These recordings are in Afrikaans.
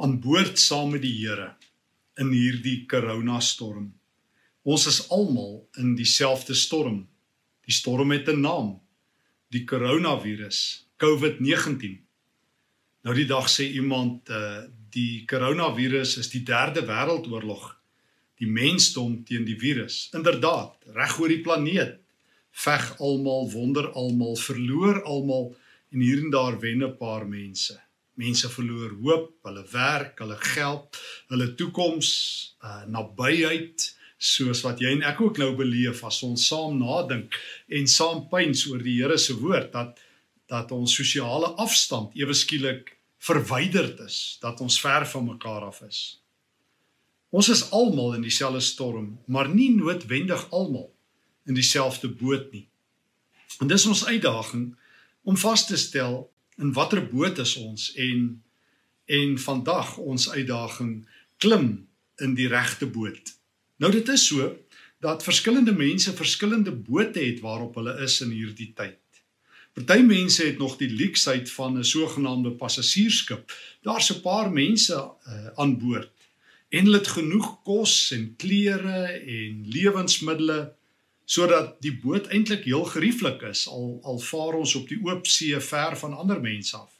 aan boord saam met die Here in hierdie koronastorm. Ons is almal in dieselfde storm. Die storm het 'n naam. Die koronavirus, COVID-19. Nou die dag sê iemand uh die koronavirus is die derde wêreldoorlog. Die mensdom teen die virus. Inderdaad, reg oor die planeet veg almal, wonder almal, verloor almal en hier en daar wen 'n paar mense. Mense verloor hoop, hulle werk, hulle geld, hulle toekoms, uh nabyheid, soos wat jy en ek ook nou beleef as ons saam nadink en saam pyns oor die Here se woord dat dat ons sosiale afstand ewe skielik verwyderd is, dat ons ver van mekaar af is. Ons is almal in dieselfde storm, maar nie noodwendig almal in dieselfde boot nie. En dis ons uitdaging om vas te stel in watter boot is ons en en vandag ons uitdaging klim in die regte boot. Nou dit is so dat verskillende mense verskillende bote het waarop hulle is in hierdie tyd. Party mense het nog die leksheid van 'n sogenaamde passasiersskip. Daar's 'n paar mense uh, aan boord en hulle het genoeg kos en klere en lewensmiddels sodat die boot eintlik heel gerieflik is al al vaar ons op die oop see ver van ander mense af.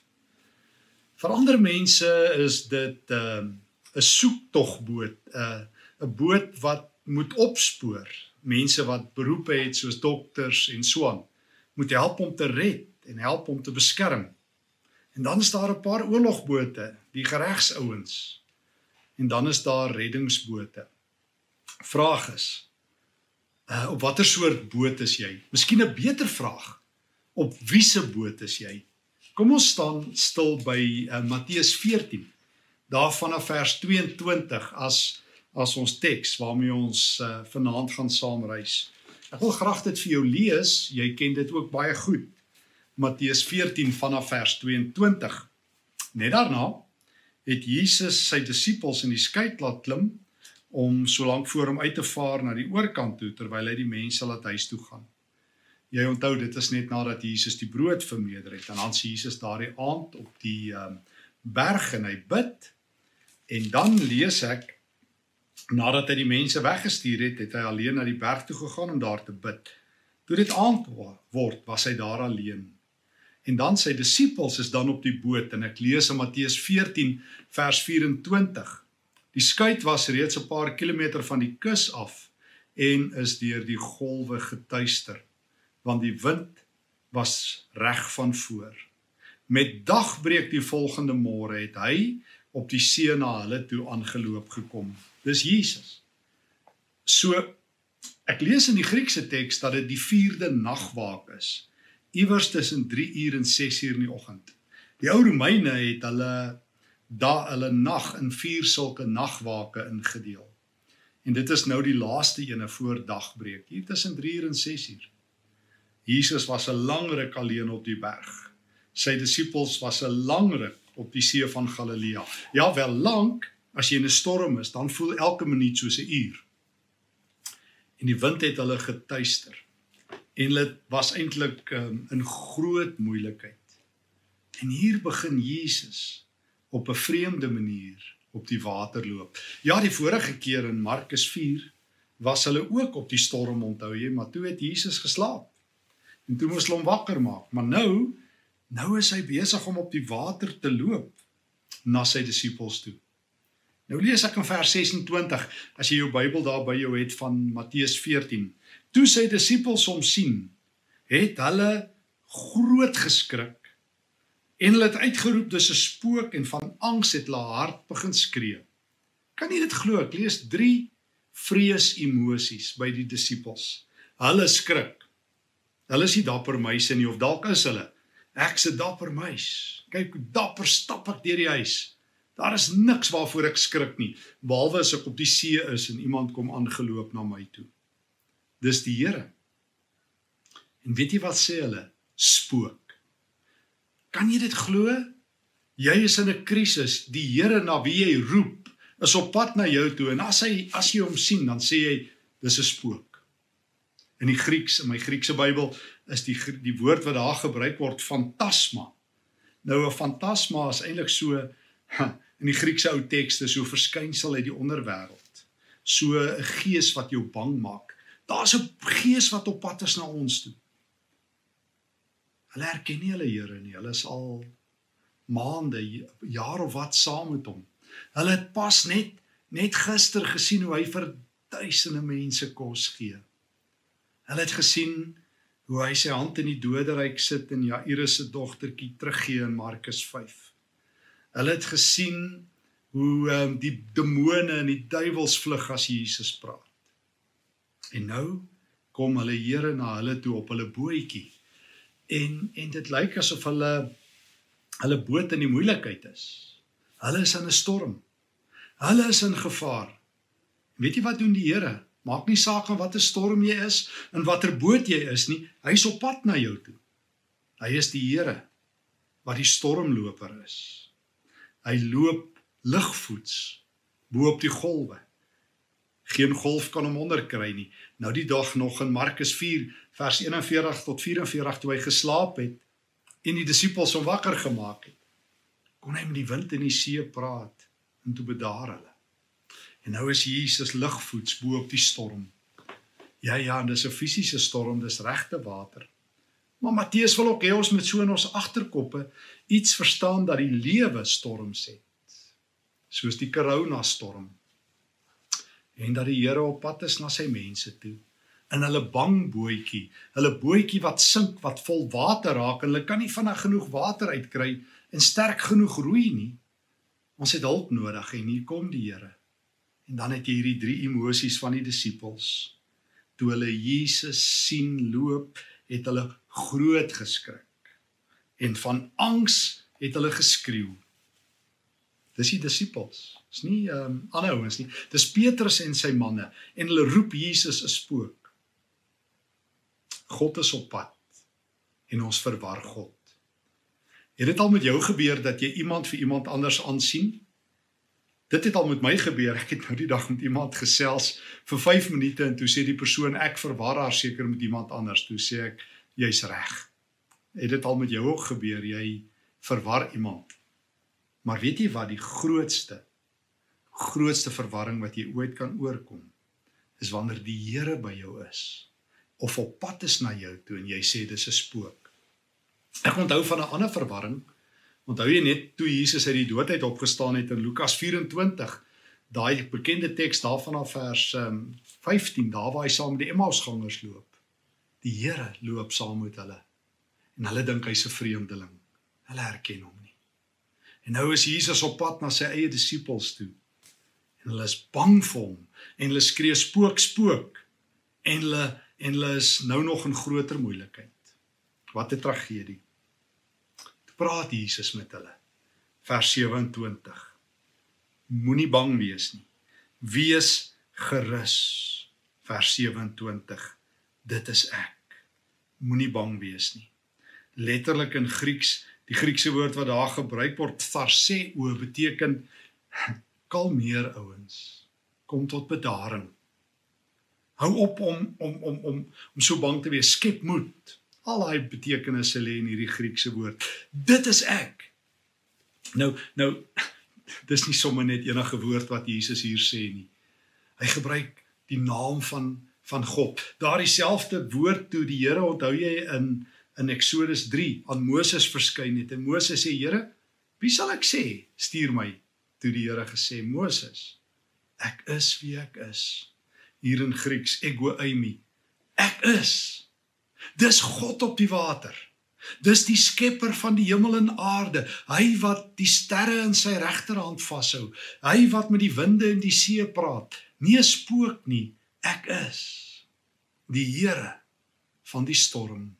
Vir ander mense is dit 'n uh, 'n soektogboot, 'n uh, 'n boot wat moet opspoor. Mense wat beroepe het soos dokters en so aan, moet help om te red en help om te beskerm. En dan is daar 'n paar oorlogbote, die geregsouens. En dan is daar reddingsbote. Vraag is, Uh op watter soort boot is jy? Miskien 'n beter vraag. Op wiese boot is jy? Kom ons staan stil by uh, Matteus 14. Daar vanaf vers 22 as as ons teks waarmee ons uh, vanaand gaan saamreis. Ek wil graag dit vir jou lees. Jy ken dit ook baie goed. Matteus 14 vanaf vers 22. Net daarna het Jesus sy disippels in die skei laat klim om so lank voor hom uit te vaar na die oorkant toe terwyl hy die mense laat huis toe gaan. Jy onthou dit is net nadat Jesus die brood vermeerder het en dan sien Jesus daardie aand op die um, berg en hy bid en dan lees ek nadat hy die mense weggestuur het, het hy alleen na die berg toe gegaan om daar te bid. Toe dit aand word, was hy daar alleen. En dan sy disippels is dan op die boot en ek lees in Matteus 14 vers 24 Die skuit was reeds 'n paar kilometer van die kus af en is deur die golwe getuister want die wind was reg van voor. Met dagbreek die volgende môre het hy op die see na hulle toe aangeloop gekom. Dis Jesus. So ek lees in die Griekse teks dat dit die 4de nagwaak is. Iewers tussen 3 uur en 6 uur in die oggend. Die ou Romeine het hulle da hulle nag in vier sulke nagwake ingedeel. En dit is nou die laaste ene voor dagbreek, hier tussen 3 uur en 6 uur. Jesus was 'n lang ruk alleen op die berg. Sy disippels was 'n lang ruk op die see van Galilea. Ja, wel lank, as jy in 'n storm is, dan voel elke minuut soos 'n uur. En die wind het hulle getuister. En hulle was eintlik um, in groot moeilikheid. En hier begin Jesus op 'n vreemde manier op die water loop. Ja, die vorige keer in Markus 4 was hulle ook op die storm onthou jy, maar toe het Jesus geslaap. En toe moes hulle hom wakker maak. Maar nou, nou is hy besig om op die water te loop na sy disippels toe. Nou lees ek in vers 26 as jy jou Bybel daar by jou het van Matteus 14. Toe sy disippels hom sien, het hulle groot geskrik En hulle het uitgeroep dis 'n spook en van angs het hulle hart begin skree. Kan jy dit glo? Ek lees 3 vrees emosies by die disippels. Hulle skrik. Hulle is nie dapper meise nie of dalk is hulle. Ek's 'n dapper meis. Kyk hoe dapper stap ek deur die huis. Daar is niks waarvoor ek skrik nie, behalwe as ek op die see is en iemand kom aangeloop na my toe. Dis die Here. En weet jy wat sê hulle? Spook. Kan jy dit glo? Jy is in 'n krisis. Die Here na wie jy roep, is op pad na jou toe en as hy as jy hom sien, dan sê hy dis 'n spook. In die Grieks, in my Griekse Bybel, is die die woord wat daar gebruik word fantasma. Nou 'n fantasma is eintlik so in die Griekse ou tekste so verskynsel uit die onderwêreld. So 'n gees wat jou bang maak. Daar's 'n gees wat op pad is na ons toe. Hulle erken nie hulle Here nie. Hulle is al maande, jaar of wat saam met hom. Hulle het pas net net gister gesien hoe hy vir duisende mense kos gee. Hulle het gesien hoe hy sy hand in die doderyk sit en Jairus se dogtertjie teruggee in Markus 5. Hulle het gesien hoe um, die demone en die duiwels vlug as Jesus praat. En nou kom hulle Here na hulle toe op hulle bootjie. En en dit lyk asof hulle hulle boot in die moeilikheid is. Hulle is in 'n storm. Hulle is in gevaar. Weet jy wat doen die Here? Maak nie saak van watter storm jy is en watter boot jy is nie, hy's op pad na jou toe. Hy is die Here wat die stormloper is. Hy loop ligvoets bo op die golwe. Geen golf kan hom onderkry nie. Nou die dag nog in Markus 4 vers 41 tot 44 toe hy geslaap het en die disippels hom wakker gemaak het, kon hy met die wind en die see praat en toe bedaar hulle. En nou is Jesus ligvoets bo op die storm. Ja ja, en dis 'n fisiese storm, dis regte water. Maar Matteus wil ook hê ons moet so in ons agterkoppe iets verstaan dat die lewe storms het. Soos die corona storm. En dat die Here op pad is na sy mense toe in hulle bang bootjie, hulle bootjie wat sink, wat vol water raak en hulle kan nie vinnig genoeg water uitkry en sterk genoeg roei nie. Ons het hulp nodig en hier kom die Here. En dan het jy hierdie drie emosies van die disippels. Toe hulle Jesus sien loop, het hulle groot geskrik. En van angs het hulle geskreeu. Dis die disippels. Dis nie ehm um, ander ouens nie. Dis Petrus en sy manne en hulle roep Jesus 'n spook. God is op pad en ons verwar God. Het dit al met jou gebeur dat jy iemand vir iemand anders aansien Dit het al met my gebeur. Ek het nou die dag met iemand gesels vir 5 minute en toe sê die persoon ek verwar haar seker met iemand anders. Toe sê ek jy's reg. Het dit al met jou ook gebeur? Jy verwar iemand. Maar weet jy wat die grootste grootste verwarring wat jy ooit kan oorkom is wanneer die Here by jou is of op pad is na jou toe en jy sê dis 'n spook. Ek onthou van 'n ander verwarring Onthou jy net toe Jesus uit die dood uit opgestaan het in Lukas 24, daai bekende teks daarvan af vers um, ehm, 15, daar waar hy saam met die Emmausgangers loop. Die Here loop saam met hulle. En hulle dink hy's 'n vreemdeling. Hulle herken hom. En nou is Jesus op pad na sy eie disippels toe. En hulle is bang vir hom en hulle skree spook spook en hulle en hulle is nou nog in groter moeilikheid. Wat 'n tragedie praat Jesus met hulle. Vers 27. Moenie bang wees nie. Wees gerus. Vers 27. Dit is ek. Moenie bang wees nie. Letterlik in Grieks, die Griekse woord wat daar gebruik word, tharseo, beteken kalmeer ouens. Kom tot bedaring. Hou op om om om om om so bang te wees. Skep moed. Al daai betekenisse lê in hierdie Griekse woord. Dit is ek. Nou nou dis nie sommer net enige woord wat Jesus hier sê nie. Hy gebruik die naam van van God. Daardie selfde woord toe die Here onthou jy in in Eksodus 3 aan Moses verskyn het en Moses sê Here, wie sal ek sê stuur my? Toe die Here gesê Moses, ek is wie ek is. Hier in Grieks ego eimi. Ek is Dis God op die water. Dis die skepper van die hemel en aarde. Hy wat die sterre in sy regterhand vashou. Hy wat met die winde en die see praat. Nie 'n spook nie. Ek is die Here van die storm.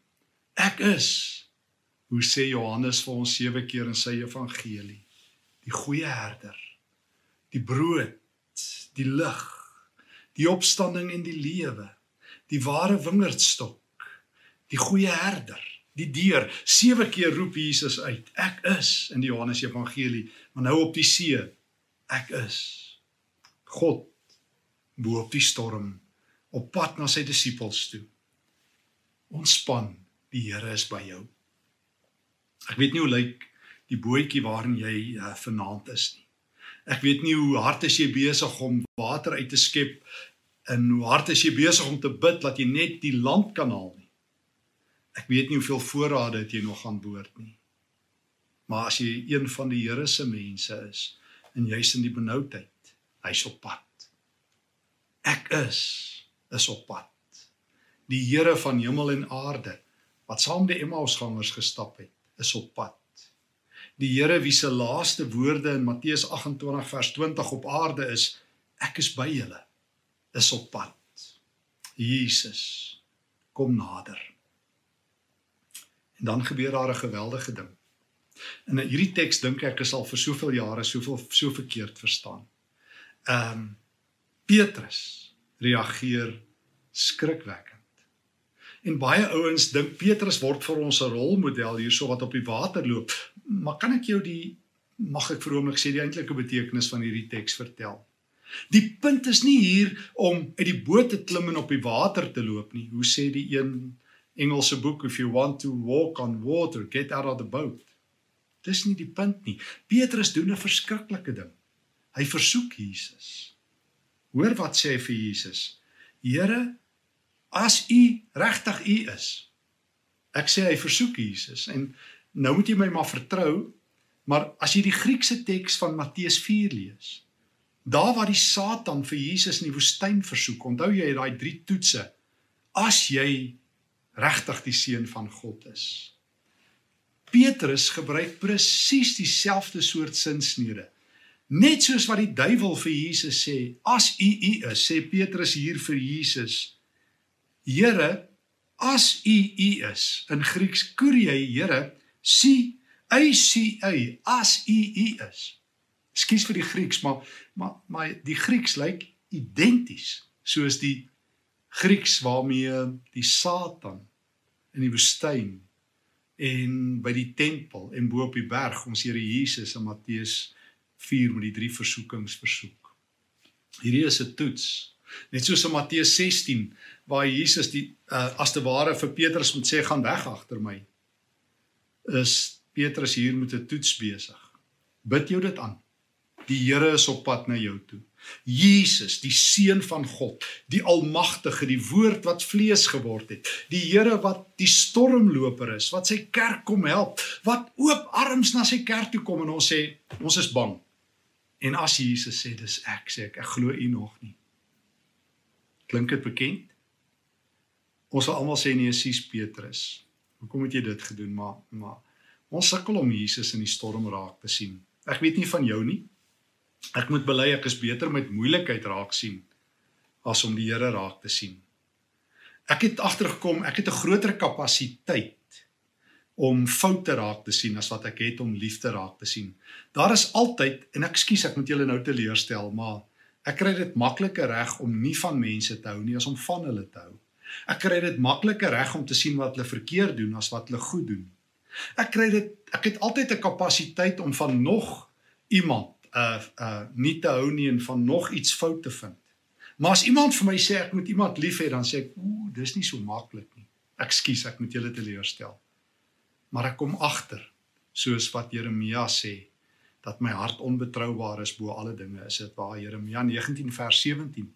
Ek is hoe sê Johannes vir ons sewe keer in sy evangelie. Die goeie herder. Die brood, die lig, die opstanding en die lewe. Die ware wingerdstok die goeie herder, die deur. Sewe keer roep Jesus uit: Ek is in die Johannes Evangelie, maar nou op die see. Ek is God bo op die storm op pad na sy disippels toe. Ontspan, die Here is by jou. Ek weet nie hoe lyk die bootjie waarin jy uh, vanaand is nie. Ek weet nie hoe hard is jy besig om water uit te skep en hoe hard is jy besig om te bid dat jy net die land kan haal nie. Ek weet nie hoeveel voorrade het jy nog aan boord nie. Maar as jy een van die Here se mense is en jy's in die benoudheid, hy's op pad. Ek is is op pad. Die Here van hemel en aarde wat saam met die Emmausgangers gestap het, is op pad. Die Here wie se laaste woorde in Matteus 28 vers 20 op aarde is, ek is by julle, is op pad. Jesus kom nader. En dan gebeur daar 'n geweldige ding. In hierdie teks dink ek is al vir soveel jare soveel so verkeerd verstaan. Ehm um, Petrus reageer skrikwekkend. En baie ouens dink Petrus word vir ons 'n rolmodel hierso wat op die water loop. Maar kan ek jou die mag ek vir oomblik sê die eintlike betekenis van hierdie teks vertel? Die punt is nie hier om uit die boot te klim en op die water te loop nie. Hoe sê die een Engelse boek if you want to walk on water, get out of the boat. Dis nie die punt nie. Petrus doen 'n verskriklike ding. Hy versoek Jesus. Hoor wat sê hy vir Jesus? Here, as u regtig u is. Ek sê hy versoek Jesus en nou moet jy my maar vertrou, maar as jy die Griekse teks van Matteus 4 lees, daar waar die Satan vir Jesus in die woestyn versoek, onthou jy daai drie toetse, as jy regtig die seun van God is. Petrus gebruik presies dieselfde soort sinsnede. Net soos wat die duiwel vir Jesus sê, as u u is, sê Petrus hier vir Jesus, Here, as U U is, in Grieks Kyrie, Here, si, ei si ei, as U U is. Ekskuus vir die Grieks, maar maar maar die Grieks lyk identies soos die Grieks waarmee die Satan in die woestyn en by die tempel en bo op die berg ons Here Jesus in Matteus 4 met die drie versoekings versoek. Hierdie is 'n toets. Net soos in Matteus 16 waar Jesus die uh, as te ware vir Petrus moet sê gaan weg agter my. Is Petrus hier met 'n toets besig. Bid jou dit aan. Die Here is op pad na jou toe. Jesus, die seun van God, die almagtige, die woord wat vlees geword het. Die Here wat die stormloper is, wat sy kerk kom help, wat oop arms na sy kerk toe kom en ons sê ons is bang. En as Jesus sê dis ek, sê ek ek glo u nog nie. Klink dit bekend? Ons sal almal sê nee, sies Petrus. Hoekom het jy dit gedoen? Maar maar ons sukkel om Jesus in die storm raak te sien. Ek weet nie van jou nie. Ek moet bely ek is beter met moeilikheid raak sien as om die Here raak te sien. Ek het agtergekom, ek het 'n groter kapasiteit om foute raak te sien as wat ek het om liefde raak te sien. Daar is altyd en ek skuis ek moet julle nou teleurstel, maar ek kry dit makliker reg om nie van mense te hou nie as om van hulle te hou. Ek kry dit makliker reg om te sien wat hulle verkeerd doen as wat hulle goed doen. Ek kry dit ek het altyd 'n kapasiteit om van nog iemand uh uh nie te hou nie en van nog iets fout te vind. Maar as iemand vir my sê ek moet iemand lief hê, dan sê ek, ooh, dis nie so maklik nie. Ekskuus, ek moet julle teleurstel. Maar ek kom agter, soos wat Jeremia sê, dat my hart onbetroubaar is bo alle dinge. Is dit waar Jeremia 19 vers 17?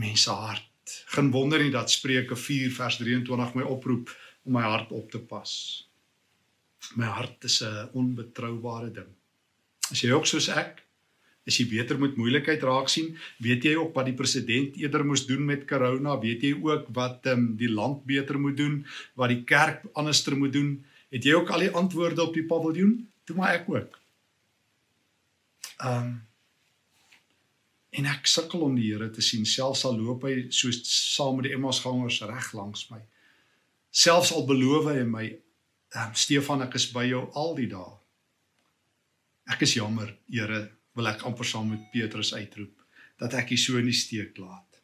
Mense hart Geen wonder nie dat Spreuke 4 vers 23 my oproep om my hart op te pas. My hart is 'n onbetroubare ding. As jy ook soos ek As jy beter met moeilikheid raak sien, weet jy ook wat die president eerder moes doen met corona, weet jy ook wat ehm um, die land beter moet doen, wat die kerk anderster moet doen. Het jy ook al die antwoorde op die paviljoen? Toe maar ek ook. Ehm um, en ek sukkel om die Here te sien selfs al loop hy soos saam met die Emmausgangers reg langs my. Selfs al beloof hy my um, Stefan ek is by jou al die dae. Ek is jammer Here wil ek amper saam met Petrus uitroep dat ek u so in die steek laat.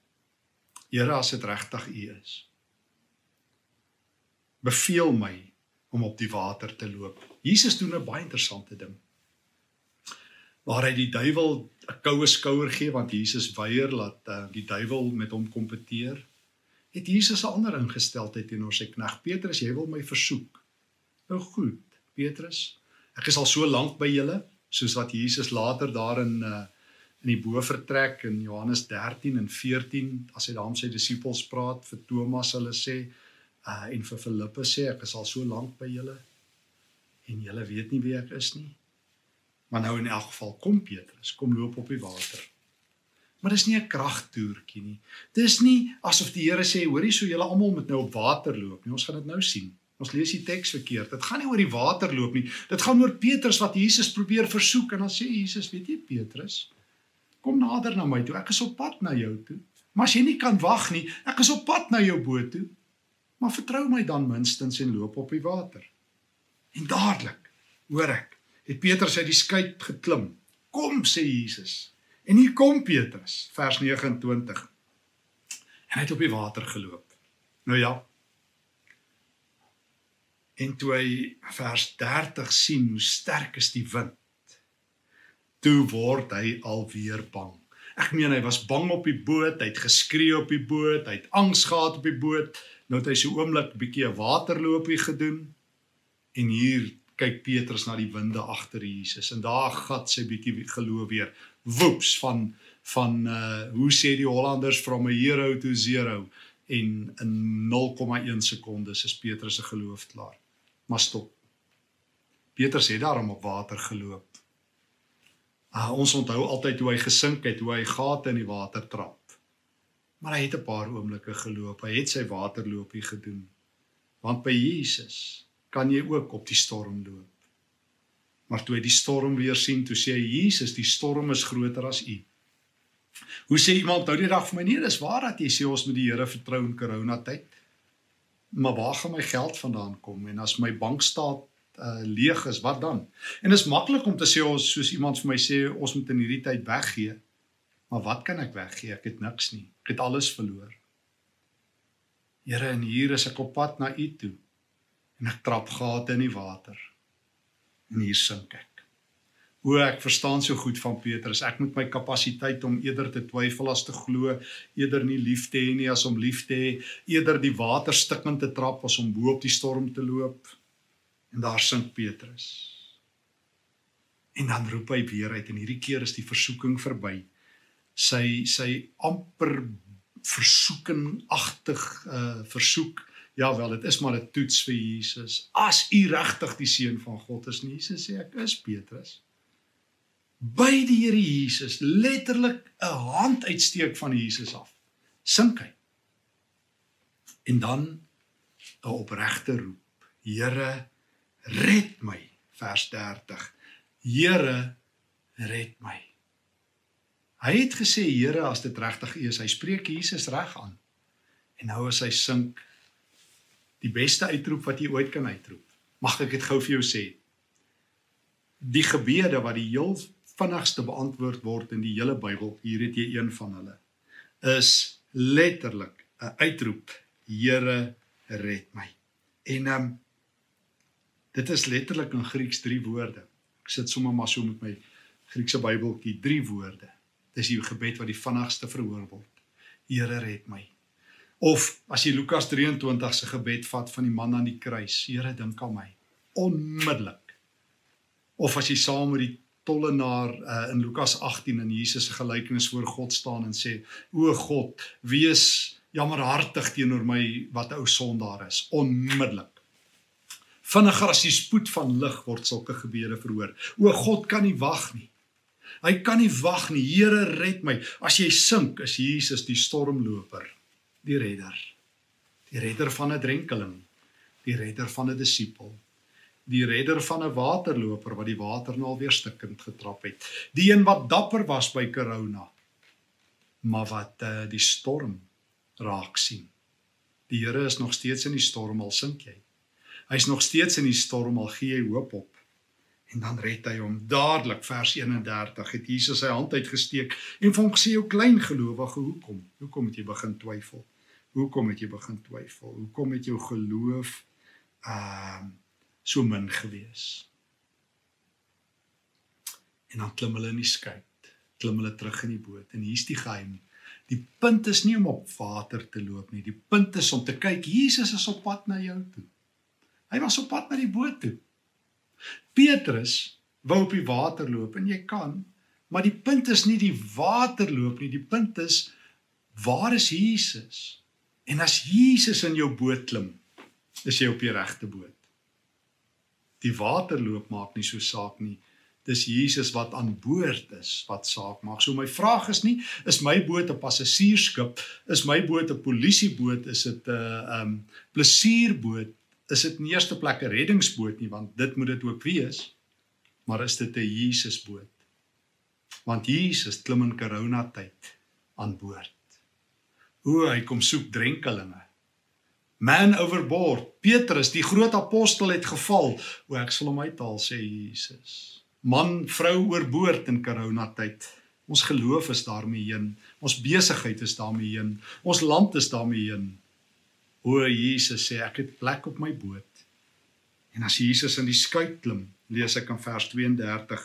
Here as dit regtig u is beveel my om op die water te loop. Jesus doen 'n baie interessante ding waar hy die duiwel 'n koue skouer gee want Jesus weier laat uh, die duiwel met hom kompeteer. Het Jesus 'n ander ingesteldheid teenoor sy knegt Petrus, jy wil my versoek. Nou goed, Petrus, ek is al so lank by julle. soos wat Jesus later daar in uh in die bo vertrek in Johannes 13 en 14 as hy daar met sy disippels praat vir Thomas hulle sê uh en vir Filippus sê ek is al so lank by julle en julle weet nie wie ek is nie. Maar nou in elk geval kom Petrus, kom loop op die water. Maar dis nie 'n kragtoertjie nie. Dis nie asof die Here sê hoorie so julle almal moet nou op water loop nie. Ons gaan dit nou sien. Ons lees die teks verkeerd. Dit gaan nie oor die water loop nie. Dit gaan oor Petrus wat Jesus probeer versoek en dan sê Jesus, weet jy Petrus, kom nader na my toe. Ek is op pad na jou toe. Maar as jy nie kan wag nie, ek is op pad na jou boot toe. Maar vertrou my dan minstens en loop op die water. En dadelik, hoor ek, het Petrus uit die skei geklim. Kom sê Jesus. En hier kom Petrus, vers 29. En hy het op die water geloop. Nou ja. En toe hy vers 30 sien hoe sterk is die wind, toe word hy alweer bang. Ek meen hy was bang op die boot, hy het geskree op die boot, hy het angs gehad op die boot. Nou het hy so oomblik 'n bietjie 'n waterloopie gedoen. En hier kyk Petrus na die winde agter Jesus en daar gat sy bietjie geloof weer. Woeps van van uh hoe sê die Hollanders from a hero to zero en in 0,1 sekondes is Petrus se geloof klaar. Maar stop. Petrus het daarom op water geloop. Uh, ons onthou altyd hoe hy gesink het, hoe hy gate in die water trap. Maar hy het 'n paar oomblikke geloop. Hy het sy waterloopie gedoen. Want by Jesus kan jy ook op die storm loop. Maar toe hy die storm weer sien, toe sê hy Jesus, die storm is groter as u. Hoe sê iemand nou die dag vir my nee, dis waar dat jy sê ons moet die Here vertrou in corona tyd. Maar waar gaan my geld vandaan kom en as my bankstaat uh leeg is, wat dan? En dit is maklik om te sê ons soos iemand vir my sê ons moet in hierdie tyd weggee. Maar wat kan ek weggee? Ek het niks nie. Ek het alles verloor. Here, en hier is ek op pad na U toe. En ek trap gate in die water. En hier sink ek. O, ek verstaan so goed van Petrus. Ek moet my kapasiteit om eerder te twyfel as te glo, eerder nie lief te hê nie as om lief te hê, eerder die water stikkend te trap as om bo op die storm te loop. En daar sink Petrus. En dan roep hy weer uit en hierdie keer is die versoeking verby. Sy sy amper versoekingagtig uh versoek. Ja wel, dit is maar 'n toets vir Jesus. As u regtig die seun van God is, nie Jesus sê ek is Petrus. By die Here Jesus letterlik 'n hand uitsteek van Jesus af. Sink hy. En dan 'n opregte roep. Here red my vers 30 Here red my Hy het gesê Here as dit regtig is hy spreek Jesus reg aan en nou as hy sink die beste uitroep wat jy ooit kan uitroep mag ek dit gou vir jou sê die gebede wat die heel vinnigste beantwoord word in die hele Bybel hier het jy een van hulle is letterlik 'n uitroep Here red my en ehm um, Dit is letterlik in Grieks drie woorde. Ek sit sommer maar so met my Griekse Bybeltjie, drie woorde. Dis die gebed wat die vinnigste verhoor word. Here red my. Of as jy Lukas 23 se gebed vat van die man aan die kruis, Here dink aan my. Onmiddellik. Of as jy saam met die tollenaar uh, in Lukas 18 in Jesus se gelykenis voor God staan en sê: "O God, wees jammerhartig teenoor my wat ou sondaar is." Onmiddellik vinniger as die spoed van lig word sulke gebede verhoor. O God kan nie wag nie. Hy kan nie wag nie. Here red my. As jy sink, is Jesus die stormloper, die redder. Die redder van 'n drenkeling, die redder van 'n disipel, die redder van 'n waterloper wat die water nou alweer stikkend getrap het. Die een wat dapper was by corona, maar wat uh, die storm raak sien. Die Here is nog steeds in die storm al sink jy. Hy's nog steeds in die storm al gee hy hoop op. En dan red hy hom dadelik vers 31 het Jesus sy hand uitgesteek en vir hom gesê jou klein gelowige hoekom hoekom het jy begin twyfel hoekom het jy begin twyfel? Hoekom het jou geloof ehm uh, so min gewees? En dan klim hulle in die skei klim hulle terug in die boot. En hier's die geheim. Die punt is nie om op water te loop nie. Die punt is om te kyk Jesus is op pad na jou toe. Hy was op pad na die boot toe. Petrus wou op die water loop en jy kan, maar die punt is nie die water loop nie, die punt is waar is Jesus? En as Jesus in jou boot klim, is jy op die regte boot. Die waterloop maak nie so saak nie. Dis Jesus wat aan boord is wat saak maak. So my vraag is nie is my boot 'n passasiersskip, is my boot 'n polisieboot, is dit 'n um plesierboot, is dit in eerste plek 'n reddingsboot nie want dit moet dit ook wees. Maar is dit 'n Jesusboot? Want Jesus klim in corona tyd aan boord. O, hy kom soek drenkelinge. Man overboard. Petrus, die groot apostel het geval. O, ek sal hom uithaal sê Jesus. Man, vrou oorboord in corona tyd. Ons geloof is daarmee heen. Ons besigheid is daarmee heen. Ons land is daarmee heen. O Jesus sê ek het plek op my boot. En as Jesus in die skuit klim, lees ek in vers 32,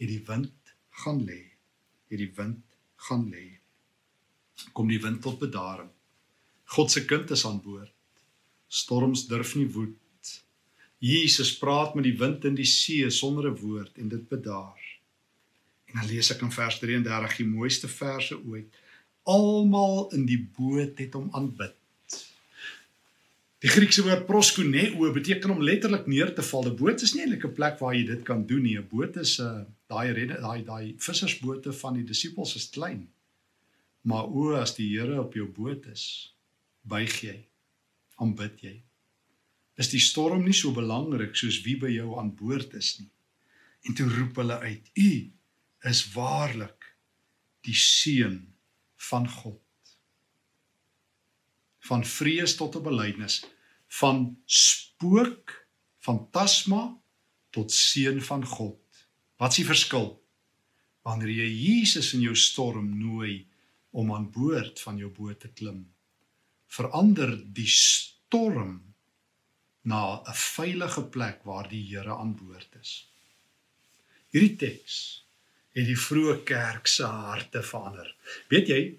het die wind gaan lê. Het die wind gaan lê. Kom die wind tot bedaring. God se kind is aan boord. Storms durf nie woed. Jesus praat met die wind en die see sonder 'n woord en dit bedaar. En dan lees ek in vers 33 die mooiste verse ooit. Almal in die boot het hom aanbid. Die Griekse woord proskuneo beteken om letterlik neer te val. 'n Boot is nie eintlik 'n plek waar jy dit kan doen nie. 'n Boot is 'n uh, daai redde daai daai vissersbote van die disippels is klein. Maar o as die Here op jou boot is, buig jy, aanbid jy. Is die storm nie so belangrik soos wie by jou aan boord is nie? En toe roep hulle uit: U is waarlik die seun van God. Van vrees tot 'n belydenis, van spook, fantasma tot seun van God. Wat is die verskil? Wanneer jy Jesus in jou storm nooi om aan boord van jou boot te klim verander die storm na 'n veilige plek waar die Here aan boord is. Hierdie teks het die vroeë kerk se harte verander. Weet jy,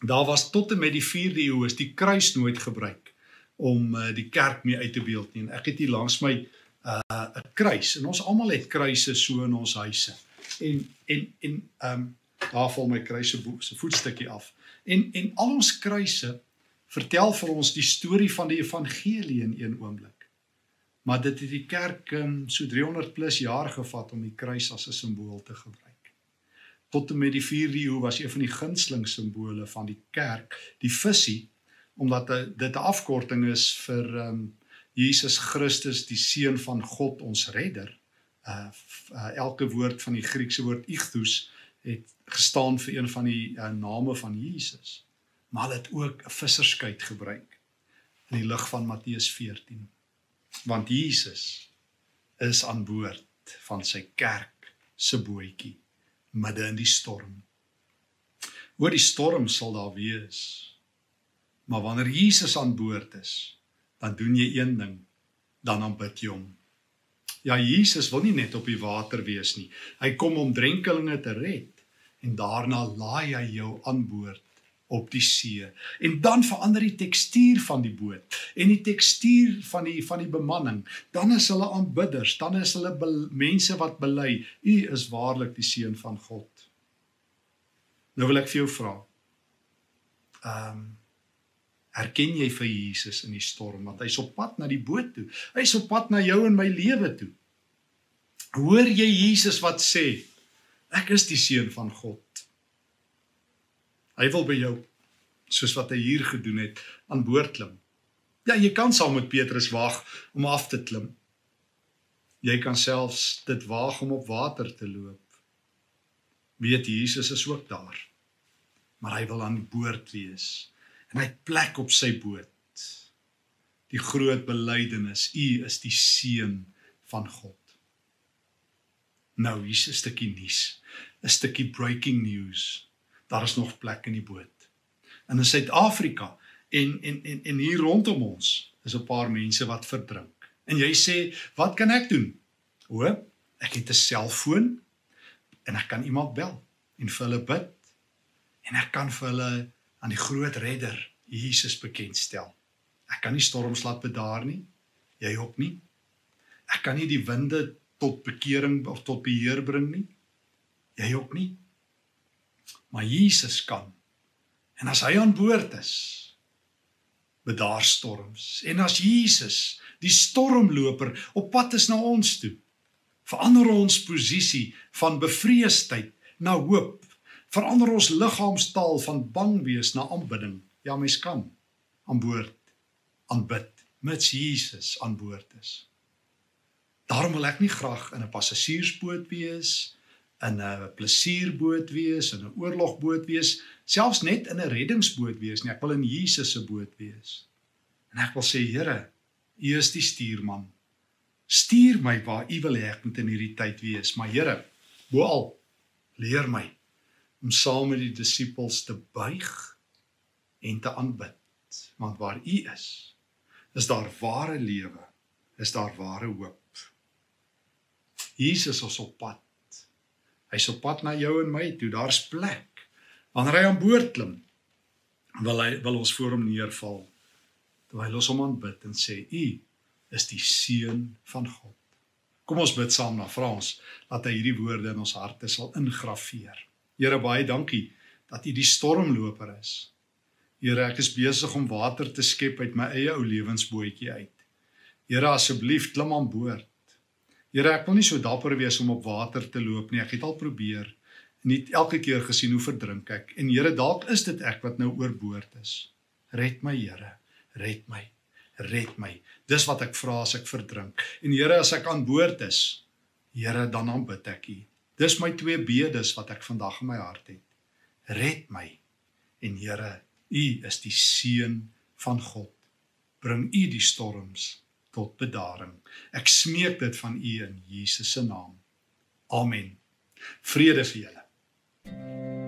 daar was tot en met die 4de eeu is die kruis nooit gebruik om uh, die kerk mee uit te beeld nie. En ek het hier langs my 'n uh, kruis en ons almal het kruise so in ons huise. En en en ehm um, daar val my kruise se voetstukkie af. En en al ons kruise vertel vir ons die storie van die evangelie in een oomblik. Maar dit het die kerk um, so 300 plus jaar gevat om die kruis as 'n simbool te gebruik. Tot en met die 4de eeu was een van die gunsteling simbole van die kerk die visie omdat dit 'n afkorting is vir um, Jesus Christus die seun van God ons redder. Uh, uh elke woord van die Griekse woord ichthus het gestaan vir een van die uh, name van Jesus maar hulle het ook 'n visserskuit gebruik in die lig van Matteus 14. Want Jesus is aan boord van sy kerk se bootjie midde in die storm. Oor die storm sal daar wees. Maar wanneer Jesus aan boord is, dan doen jy een ding, dan aanbid jy hom. Ja, Jesus wil nie net op die water wees nie. Hy kom om drenkelinge te red en daarna laai hy jou aan boord op die see. En dan verander die tekstuur van die boot en die tekstuur van die van die bemanning. Dan is hulle aanbidders, dan is hulle mense wat bely, U is waarlik die seun van God. Nou wil ek vir jou vra. Ehm um, erken jy vir Jesus in die storm want hy's op pad na die boot toe. Hy's op pad na jou en my lewe toe. Hoor jy Jesus wat sê? Ek is die seun van God. Hy wil by jou soos wat hy hier gedoen het aan boord klim. Ja, jy kan saam met Petrus waag om af te klim. Jy kan selfs dit waag om op water te loop. Weet Jesus is ook daar. Maar hy wil aan boord wees en hy het plek op sy boot. Die groot belydenis: U is die seun van God. Nou, hier's 'n stukkie nuus, 'n stukkie breaking news daar is nog plek in die boot. En in Suid-Afrika en en en en hier rondom ons is 'n paar mense wat verdrink. En jy sê, "Wat kan ek doen?" O, ek het 'n selfoon en ek kan iemand bel en vir hulle bid en ek kan vir hulle aan die groot redder Jesus bekendstel. Ek kan nie storms laat bedaar nie. Jy ook nie. Ek kan nie die winde tot bekering of tot beheer bring nie. Jy ook nie. Maar Jesus kan. En as hy aan boord is, bedaar storms. En as Jesus, die stormloper, op pad is na ons toe, verander ons posisie van bevreesdheid na hoop. Verander ons liggaamstaal van bang wees na aanbidding. Ja, mens kan aan boord aanbid met Jesus aan boord is. Daarom wil ek nie graag in 'n passasiersboot wees, in 'n plesierboot wees, in 'n oorlogboot wees, selfs net in 'n reddingsboot wees nie. Ek wil in Jesus se boot wees. En ek wil sê, Here, U is die stuurman. Stuur my waar U wil hê ek moet in hierdie tyd wees. Maar Here, boal leer my om saam met die disippels te buig en te aanbid. Want waar U is, is daar ware lewe, is daar ware hoop. Jesus is op pad. Hy's op pad na jou en my toe. Daar's plek. Wanneer hy aan boord klim, wil hy wil ons voor hom neerval. Terwyl ons hom aanbid en sê: "U is die seun van God." Kom ons bid saam na Frans dat hy hierdie woorde in ons harte sal ingraveer. Here baie dankie dat U die stormloper is. Here, ek is besig om water te skep uit my eie ou lewensbootjie uit. Here, asseblief klim aan boord. Here, ek wil nie so dapper wees om op water te loop nie. Ek het al probeer. Net elke keer gesien hoe verdrink ek. En Here, dalk is dit ek wat nou oorboord is. Red my, Here. Red my. Red my. Dis wat ek vra as ek verdrink. En Here, as ek aan boord is, Here, dan aanbid ek U. Dis my twee bedes wat ek vandag in my hart het. Red my. En Here, U is die seun van God. Bring U die storms tot bedaring. Ek smeek dit van U in Jesus se naam. Amen. Vrede vir julle. thank you